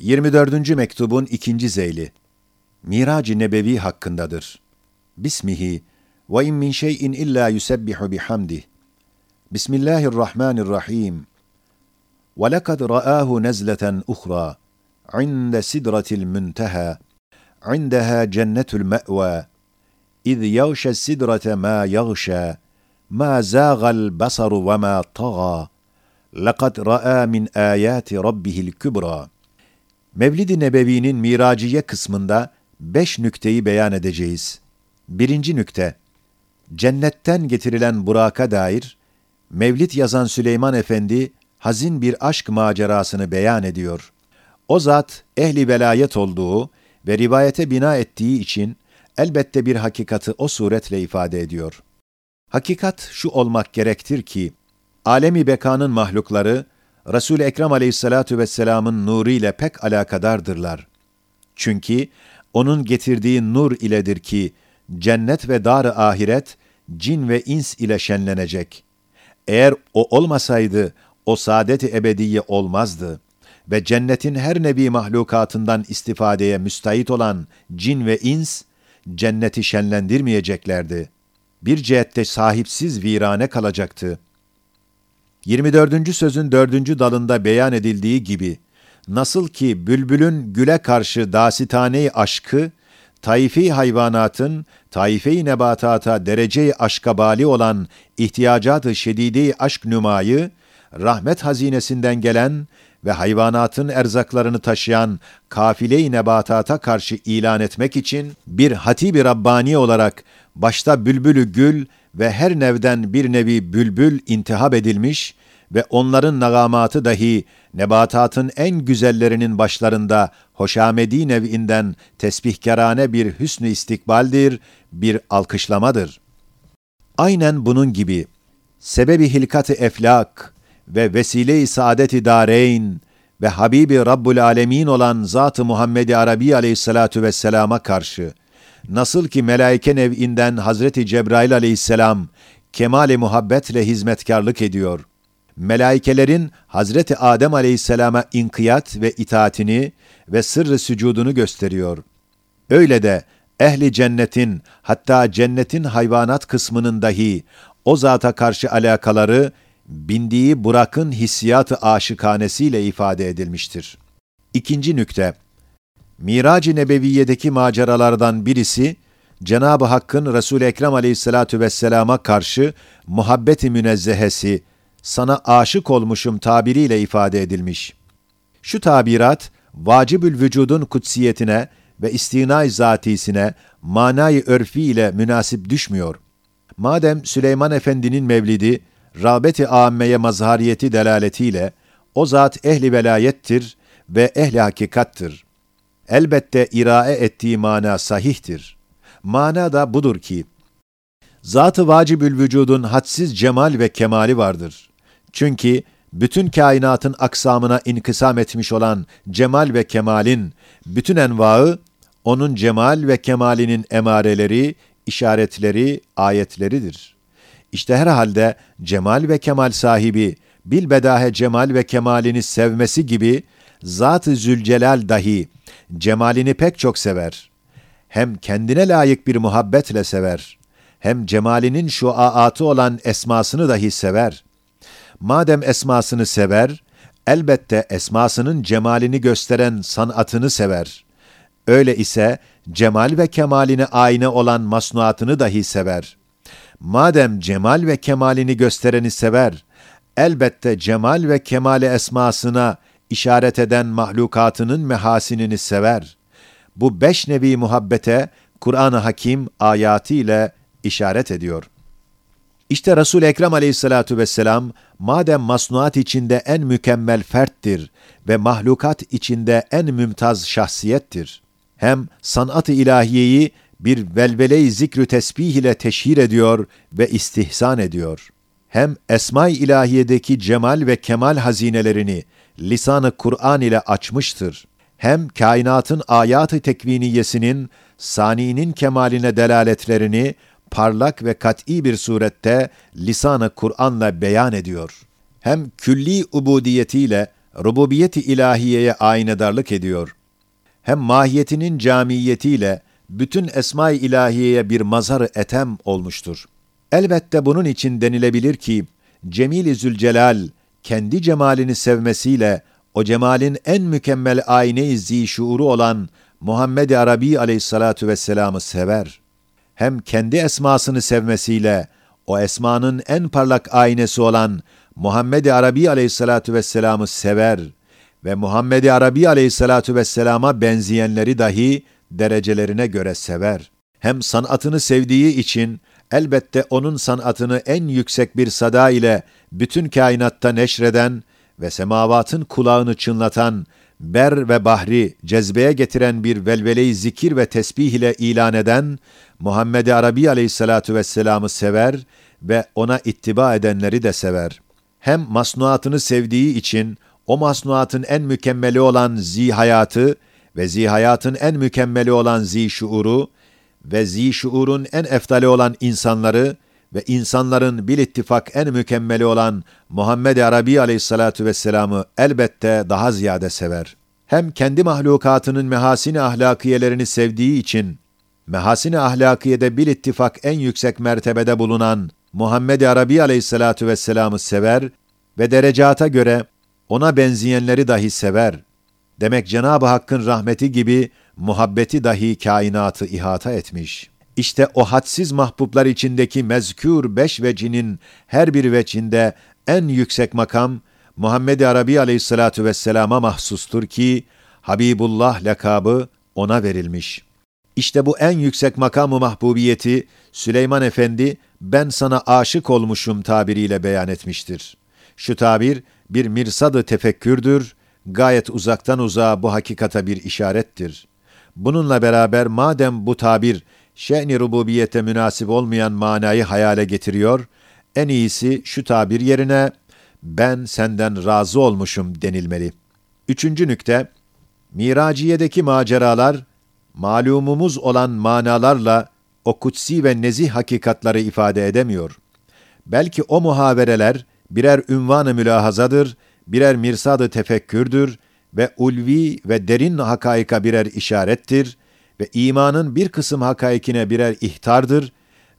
24. mektubun ikinci zeyli. Mirac-ı Nebevi hakkındadır. Bismihi ve in min şeyin illa yusebbihu bihamdih. Bismillahirrahmanirrahim. Ve lekad ra'ahu nezleten uhra inde sidratil münteha indeha cennetul me'va إذ يغشى السدرة ما يغشى ما زاغ البصر وما طغى لقد رأى من آيات ربه الكبرى Mevlid-i Nebevi'nin Miraciye kısmında beş nükteyi beyan edeceğiz. Birinci nükte, cennetten getirilen Burak'a dair, Mevlid yazan Süleyman Efendi, hazin bir aşk macerasını beyan ediyor. O zat, ehli velayet olduğu ve rivayete bina ettiği için, elbette bir hakikati o suretle ifade ediyor. Hakikat şu olmak gerektir ki, alemi bekanın mahlukları, Resul-i Ekrem aleyhissalatu vesselamın nuru ile pek alakadardırlar. Çünkü onun getirdiği nur iledir ki, cennet ve dar-ı ahiret, cin ve ins ile şenlenecek. Eğer o olmasaydı, o saadet-i ebediye olmazdı ve cennetin her nevi mahlukatından istifadeye müstahit olan cin ve ins, cenneti şenlendirmeyeceklerdi. Bir cihette sahipsiz virane kalacaktı. 24. sözün 4. dalında beyan edildiği gibi, nasıl ki bülbülün güle karşı dasitane aşkı, taifi hayvanatın, taife-i nebatata derece-i aşka bali olan ihtiyacatı şedide aşk nümayı, rahmet hazinesinden gelen ve hayvanatın erzaklarını taşıyan kafile-i nebatata karşı ilan etmek için bir hatib-i Rabbani olarak başta bülbülü gül ve her nevden bir nevi bülbül intihab edilmiş ve onların nagamatı dahi nebatatın en güzellerinin başlarında hoşamedi nev'inden tesbihkarane bir hüsnü istikbaldir, bir alkışlamadır. Aynen bunun gibi sebebi hilkat-ı eflak ve vesile-i saadet-i dareyn ve Habibi Rabbul Alemin olan Zat-ı Muhammed Arabi aleyhissalatu vesselama karşı, nasıl ki melaike nev'inden Hazreti Cebrail aleyhisselam kemal-i muhabbetle hizmetkarlık ediyor, melaikelerin Hazreti Adem aleyhisselama inkiyat ve itaatini ve sırrı sücudunu gösteriyor. Öyle de ehli cennetin hatta cennetin hayvanat kısmının dahi o zata karşı alakaları bindiği Burak'ın hissiyatı aşıkanesiyle ifade edilmiştir. İkinci nükte, Mirac-ı Nebeviye'deki maceralardan birisi, Cenab-ı Hakk'ın Resul-i Ekrem aleyhissalatu vesselama karşı muhabbeti münezzehesi, sana aşık olmuşum tabiriyle ifade edilmiş. Şu tabirat, vacibül vücudun kutsiyetine ve istinay zatisine, manayı örfi ile münasip düşmüyor. Madem Süleyman Efendi'nin mevlidi, rağbeti âmmeye mazhariyeti delaletiyle, o zat ehli velayettir ve ehli hakikattır. Elbette irae ettiği mana sahihtir. Mana da budur ki, Zat-ı vacibül vücudun hadsiz cemal ve kemali vardır. Çünkü bütün kainatın aksamına inkısam etmiş olan cemal ve kemalin bütün envaı, onun cemal ve kemalinin emareleri, işaretleri, ayetleridir. İşte herhalde cemal ve kemal sahibi, bilbedahe cemal ve kemalini sevmesi gibi, Zat-ı Zülcelal dahi cemalini pek çok sever. Hem kendine layık bir muhabbetle sever. Hem cemalinin şu aatı olan esmasını dahi sever.'' Madem esmasını sever, elbette esmasının cemalini gösteren sanatını sever. Öyle ise cemal ve kemaline ayna olan masnuatını dahi sever. Madem cemal ve kemalini göstereni sever, elbette cemal ve kemale esmasına işaret eden mahlukatının mehasinini sever. Bu beş nevi muhabbete Kur'an-ı Hakim ayatı ile işaret ediyor. İşte Resul Ekrem Aleyhissalatu vesselam madem masnuat içinde en mükemmel ferttir ve mahlukat içinde en mümtaz şahsiyettir. Hem sanat-ı ilahiyeyi bir velvele-i zikrü tesbih ile teşhir ediyor ve istihsan ediyor. Hem esma-i ilahiyedeki cemal ve kemal hazinelerini lisanı Kur'an ile açmıştır. Hem kainatın ayat-ı tekviniyesinin saninin kemaline delaletlerini parlak ve kat'i bir surette lisanı Kur'an'la beyan ediyor. Hem külli ubudiyetiyle rububiyeti ilahiyeye aynedarlık ediyor. Hem mahiyetinin camiyetiyle bütün esma-i ilahiyeye bir mazhar etem olmuştur. Elbette bunun için denilebilir ki, Cemil-i Zülcelal kendi cemalini sevmesiyle o cemalin en mükemmel ayne-i şuuru olan Muhammed-i Arabi aleyhissalatu vesselam'ı sever. Hem kendi esmasını sevmesiyle o esmanın en parlak aynesi olan Muhammed-i Arabi aleyhissalatu vesselam'ı sever ve Muhammed-i Arabi aleyhissalatu vesselama benzeyenleri dahi derecelerine göre sever. Hem sanatını sevdiği için elbette onun sanatını en yüksek bir sada ile bütün kainatta neşreden ve semavatın kulağını çınlatan, ber ve bahri cezbeye getiren bir velvele-i zikir ve tesbih ile ilan eden Muhammed-i Arabi aleyhissalatu vesselam'ı sever ve ona ittiba edenleri de sever. Hem masnuatını sevdiği için o masnuatın en mükemmeli olan zihayatı ve zihayatın en mükemmeli olan zişuuru ve zişuurun en eftali olan insanları ve insanların bil ittifak en mükemmeli olan Muhammed Arabi aleyhissalatu vesselam'ı elbette daha ziyade sever. Hem kendi mahlukatının mehasini ahlakiyelerini sevdiği için, mehasini ahlakiyede bil ittifak en yüksek mertebede bulunan Muhammed Arabi aleyhissalatu vesselam'ı sever ve derecata göre ona benzeyenleri dahi sever. Demek Cenab-ı Hakk'ın rahmeti gibi muhabbeti dahi kainatı ihata etmiş. İşte o hadsiz mahbublar içindeki mezkür beş vecinin her bir veçinde en yüksek makam Muhammed Arabi aleyhissalatu vesselama mahsustur ki Habibullah lakabı ona verilmiş. İşte bu en yüksek makamı mahbubiyeti Süleyman Efendi ben sana aşık olmuşum tabiriyle beyan etmiştir. Şu tabir bir mirsadı tefekkürdür, gayet uzaktan uzağa bu hakikata bir işarettir. Bununla beraber madem bu tabir şe'n-i rububiyete münasip olmayan manayı hayale getiriyor, en iyisi şu tabir yerine ben senden razı olmuşum denilmeli. Üçüncü nükte, Miraciye'deki maceralar, malumumuz olan manalarla o kutsi ve nezih hakikatları ifade edemiyor. Belki o muhavereler birer ünvan-ı mülahazadır, birer mirsad-ı tefekkürdür ve ulvi ve derin hakaika birer işarettir ve imanın bir kısım hakaikine birer ihtardır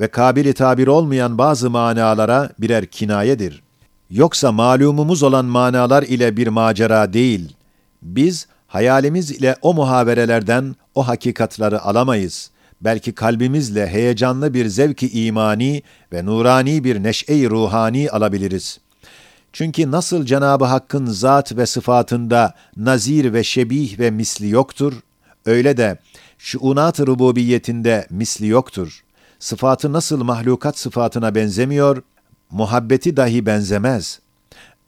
ve kabili tabir olmayan bazı manalara birer kinayedir. Yoksa malumumuz olan manalar ile bir macera değil. Biz hayalimiz ile o muhaverelerden o hakikatları alamayız. Belki kalbimizle heyecanlı bir zevki imani ve nurani bir neşe-i ruhani alabiliriz.'' Çünkü nasıl Cenab-ı Hakk'ın zat ve sıfatında nazir ve şebih ve misli yoktur, öyle de şuunat-ı rububiyetinde misli yoktur. Sıfatı nasıl mahlukat sıfatına benzemiyor, muhabbeti dahi benzemez.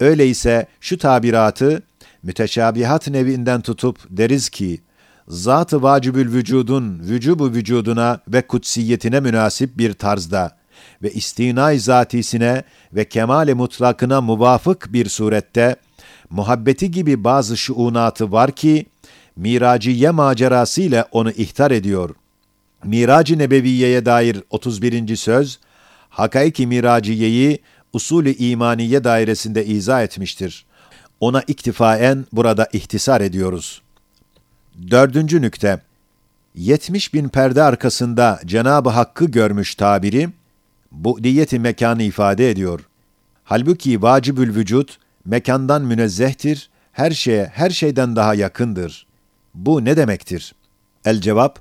Öyleyse şu tabiratı müteşabihat nevinden tutup deriz ki, zat-ı vacibül vücudun vücubu vücuduna ve kutsiyetine münasip bir tarzda ve istinay zatisine ve kemale mutlakına muvafık bir surette muhabbeti gibi bazı şuunatı var ki miraciye macerası ile onu ihtar ediyor. Mirac-ı Nebeviye'ye dair 31. söz, hakaiki miraciyeyi usulü imaniye dairesinde izah etmiştir. Ona iktifaen burada ihtisar ediyoruz. Dördüncü nükte, 70 bin perde arkasında Cenab-ı Hakk'ı görmüş tabiri, bu diyeti mekanı ifade ediyor. Halbuki vacibül vücut mekandan münezzehtir, her şeye, her şeyden daha yakındır. Bu ne demektir? El cevap,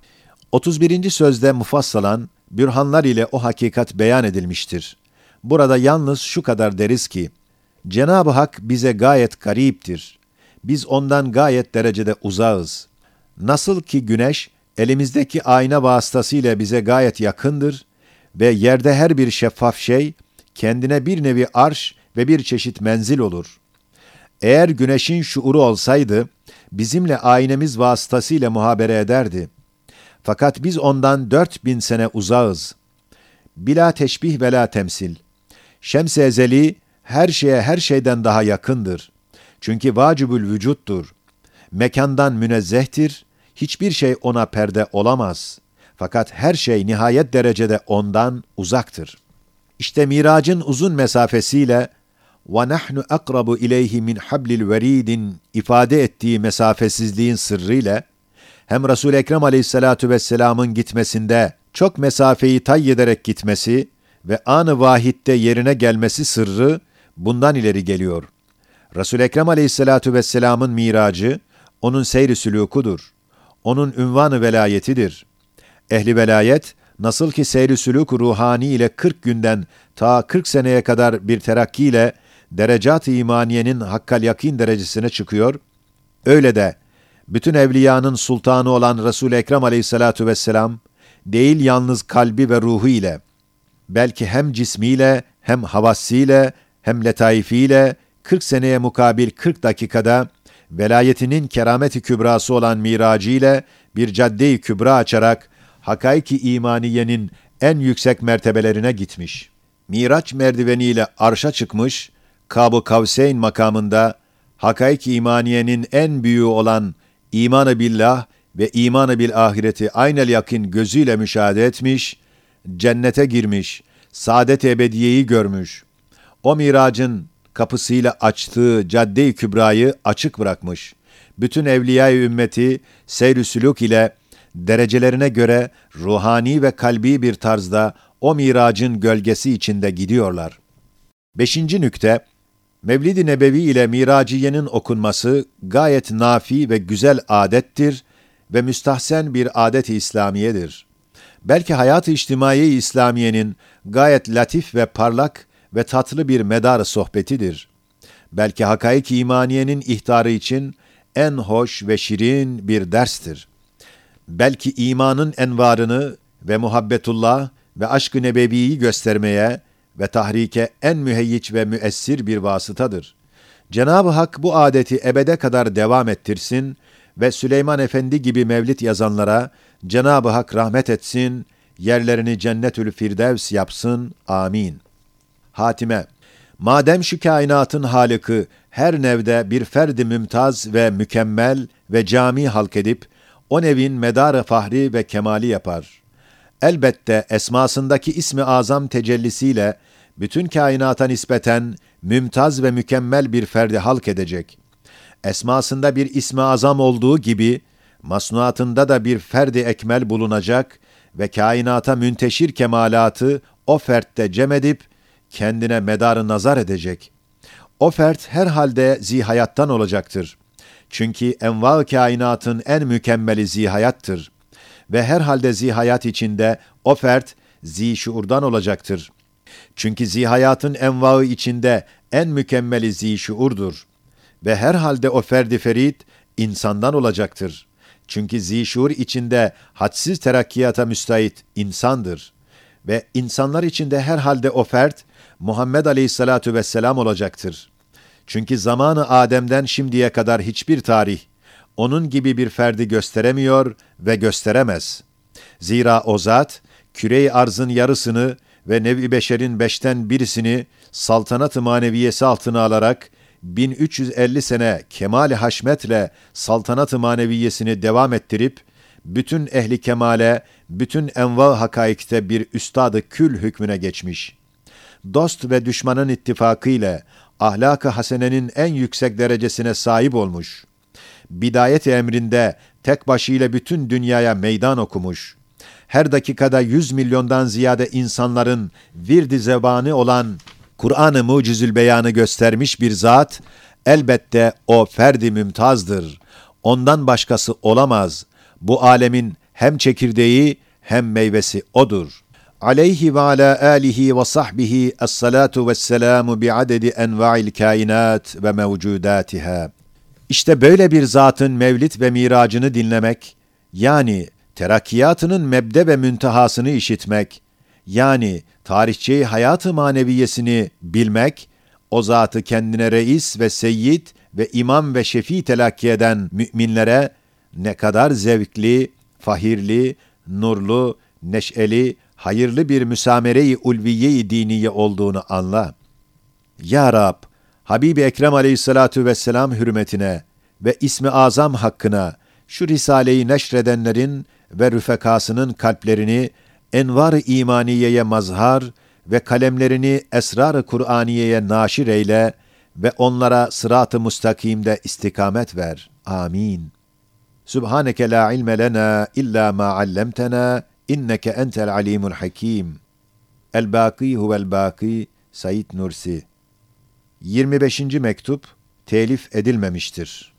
31. sözde mufassalan, bürhanlar ile o hakikat beyan edilmiştir. Burada yalnız şu kadar deriz ki, Cenab-ı Hak bize gayet gariptir. Biz ondan gayet derecede uzağız. Nasıl ki güneş, elimizdeki ayna vasıtasıyla bize gayet yakındır, ve yerde her bir şeffaf şey kendine bir nevi arş ve bir çeşit menzil olur. Eğer güneşin şuuru olsaydı bizimle aynemiz vasıtasıyla muhabere ederdi. Fakat biz ondan dört bin sene uzağız. Bila teşbih ve la temsil. Şems-i ezeli her şeye her şeyden daha yakındır. Çünkü vacibül vücuttur. Mekandan münezzehtir, hiçbir şey ona perde olamaz.'' Fakat her şey nihayet derecede ondan uzaktır. İşte miracın uzun mesafesiyle ve nahnu akrabu ileyhi min hablil veridin ifade ettiği mesafesizliğin sırrıyla hem Resul Ekrem Aleyhissalatu vesselam'ın gitmesinde çok mesafeyi tay ederek gitmesi ve anı vahitte yerine gelmesi sırrı bundan ileri geliyor. Resul Ekrem Aleyhissalatu vesselam'ın miracı onun seyri sülukudur. Onun ünvanı velayetidir. Ehli velayet nasıl ki seyri sülük ruhani ile 40 günden ta 40 seneye kadar bir terakki ile derecat-ı imaniyenin hakkal yakin derecesine çıkıyor, öyle de bütün evliyanın sultanı olan Resul-i Ekrem aleyhissalatu vesselam, değil yalnız kalbi ve ruhu ile, belki hem cismiyle, hem havassiyle, hem letaifiyle, 40 seneye mukabil 40 dakikada, velayetinin kerameti kübrası olan miracı ile bir cadde-i kübra açarak, hakaiki imaniyenin en yüksek mertebelerine gitmiş. Miraç merdiveniyle arşa çıkmış, Kab-ı Kavseyn makamında, hakaik imaniyenin en büyüğü olan imanı billah ve imanı bil ahireti aynel yakın gözüyle müşahede etmiş, cennete girmiş, saadet ebediyeyi görmüş. O miracın kapısıyla açtığı cadde-i kübrayı açık bırakmış. Bütün evliya-i ümmeti seyr-ü sülük ile derecelerine göre ruhani ve kalbi bir tarzda o miracın gölgesi içinde gidiyorlar. Beşinci nükte, Mevlid-i Nebevi ile Miraciye'nin okunması gayet nafi ve güzel adettir ve müstahsen bir adet-i İslamiyedir. Belki hayat-ı içtimai İslamiye'nin gayet latif ve parlak ve tatlı bir medar sohbetidir. Belki hakaik imaniyenin ihtarı için en hoş ve şirin bir derstir. Belki imanın envarını ve muhabbetullah ve aşk-ı nebeviyi göstermeye ve tahrike en müheyyiç ve müessir bir vasıtadır. Cenab-ı Hak bu adeti ebede kadar devam ettirsin ve Süleyman Efendi gibi mevlit yazanlara Cenab-ı Hak rahmet etsin, yerlerini cennetül firdevs yapsın. Amin. Hatime Madem şu kainatın halıkı her nevde bir ferdi mümtaz ve mükemmel ve cami halk edip, o nevin medarı fahri ve kemali yapar. Elbette esmasındaki ismi azam tecellisiyle bütün kainata nispeten mümtaz ve mükemmel bir ferdi halk edecek. Esmasında bir ismi azam olduğu gibi, masnuatında da bir ferdi ekmel bulunacak ve kainata münteşir kemalatı o fertte cem edip, kendine medarı nazar edecek. O fert herhalde zihayattan olacaktır. Çünkü enva kainatın en mükemmeli zihayattır. Ve herhalde zihayat içinde o fert zişuurdan olacaktır. Çünkü zihayatın envaı içinde en mükemmeli zişuurdur. Ve herhalde o ferdi ferit insandan olacaktır. Çünkü zişuur içinde hadsiz terakkiyata müstahit insandır. Ve insanlar içinde herhalde o fert Muhammed Aleyhisselatu Vesselam olacaktır. Çünkü zamanı Adem'den şimdiye kadar hiçbir tarih onun gibi bir ferdi gösteremiyor ve gösteremez. Zira o zat, küre arzın yarısını ve nevi beşerin beşten birisini saltanat-ı maneviyesi altına alarak 1350 sene kemal haşmetle saltanat-ı maneviyesini devam ettirip bütün ehli kemale, bütün enva hakaikte bir üstadı kül hükmüne geçmiş. Dost ve düşmanın ittifakı ile ahlak-ı hasenenin en yüksek derecesine sahip olmuş. Bidayet emrinde tek başıyla bütün dünyaya meydan okumuş. Her dakikada yüz milyondan ziyade insanların virdi zebani olan Kur'an-ı Mucizül Beyan'ı göstermiş bir zat, elbette o ferdi mümtazdır. Ondan başkası olamaz. Bu alemin hem çekirdeği hem meyvesi odur. Aleyhi ve ala alihi ve sahbihi es-salatu ve's-selamu bi'adedi enva'il kainat ve mevcudatiha. İşte böyle bir zatın mevlit ve miracını dinlemek, yani terakkiyatının mebde ve müntehasını işitmek, yani tarihçeyi hayatı maneviyesini bilmek, o zatı kendine reis ve seyyid ve imam ve şefi telakki eden müminlere ne kadar zevkli, fahirli, nurlu, neşeli, hayırlı bir müsamere-i ulviye-i diniye olduğunu anla. Ya Rab, Habibi Ekrem aleyhissalatu vesselam hürmetine ve ismi azam hakkına şu risaleyi neşredenlerin ve rüfekasının kalplerini envar-ı imaniyeye mazhar ve kalemlerini esrar-ı Kur'aniye'ye naşir eyle ve onlara sırat-ı mustakimde istikamet ver. Amin. Subhaneke la ilme lena illa ma allamtena inneke entel alimul hakim. El-Baki huvel Baki Said Nursi 25. mektup telif edilmemiştir.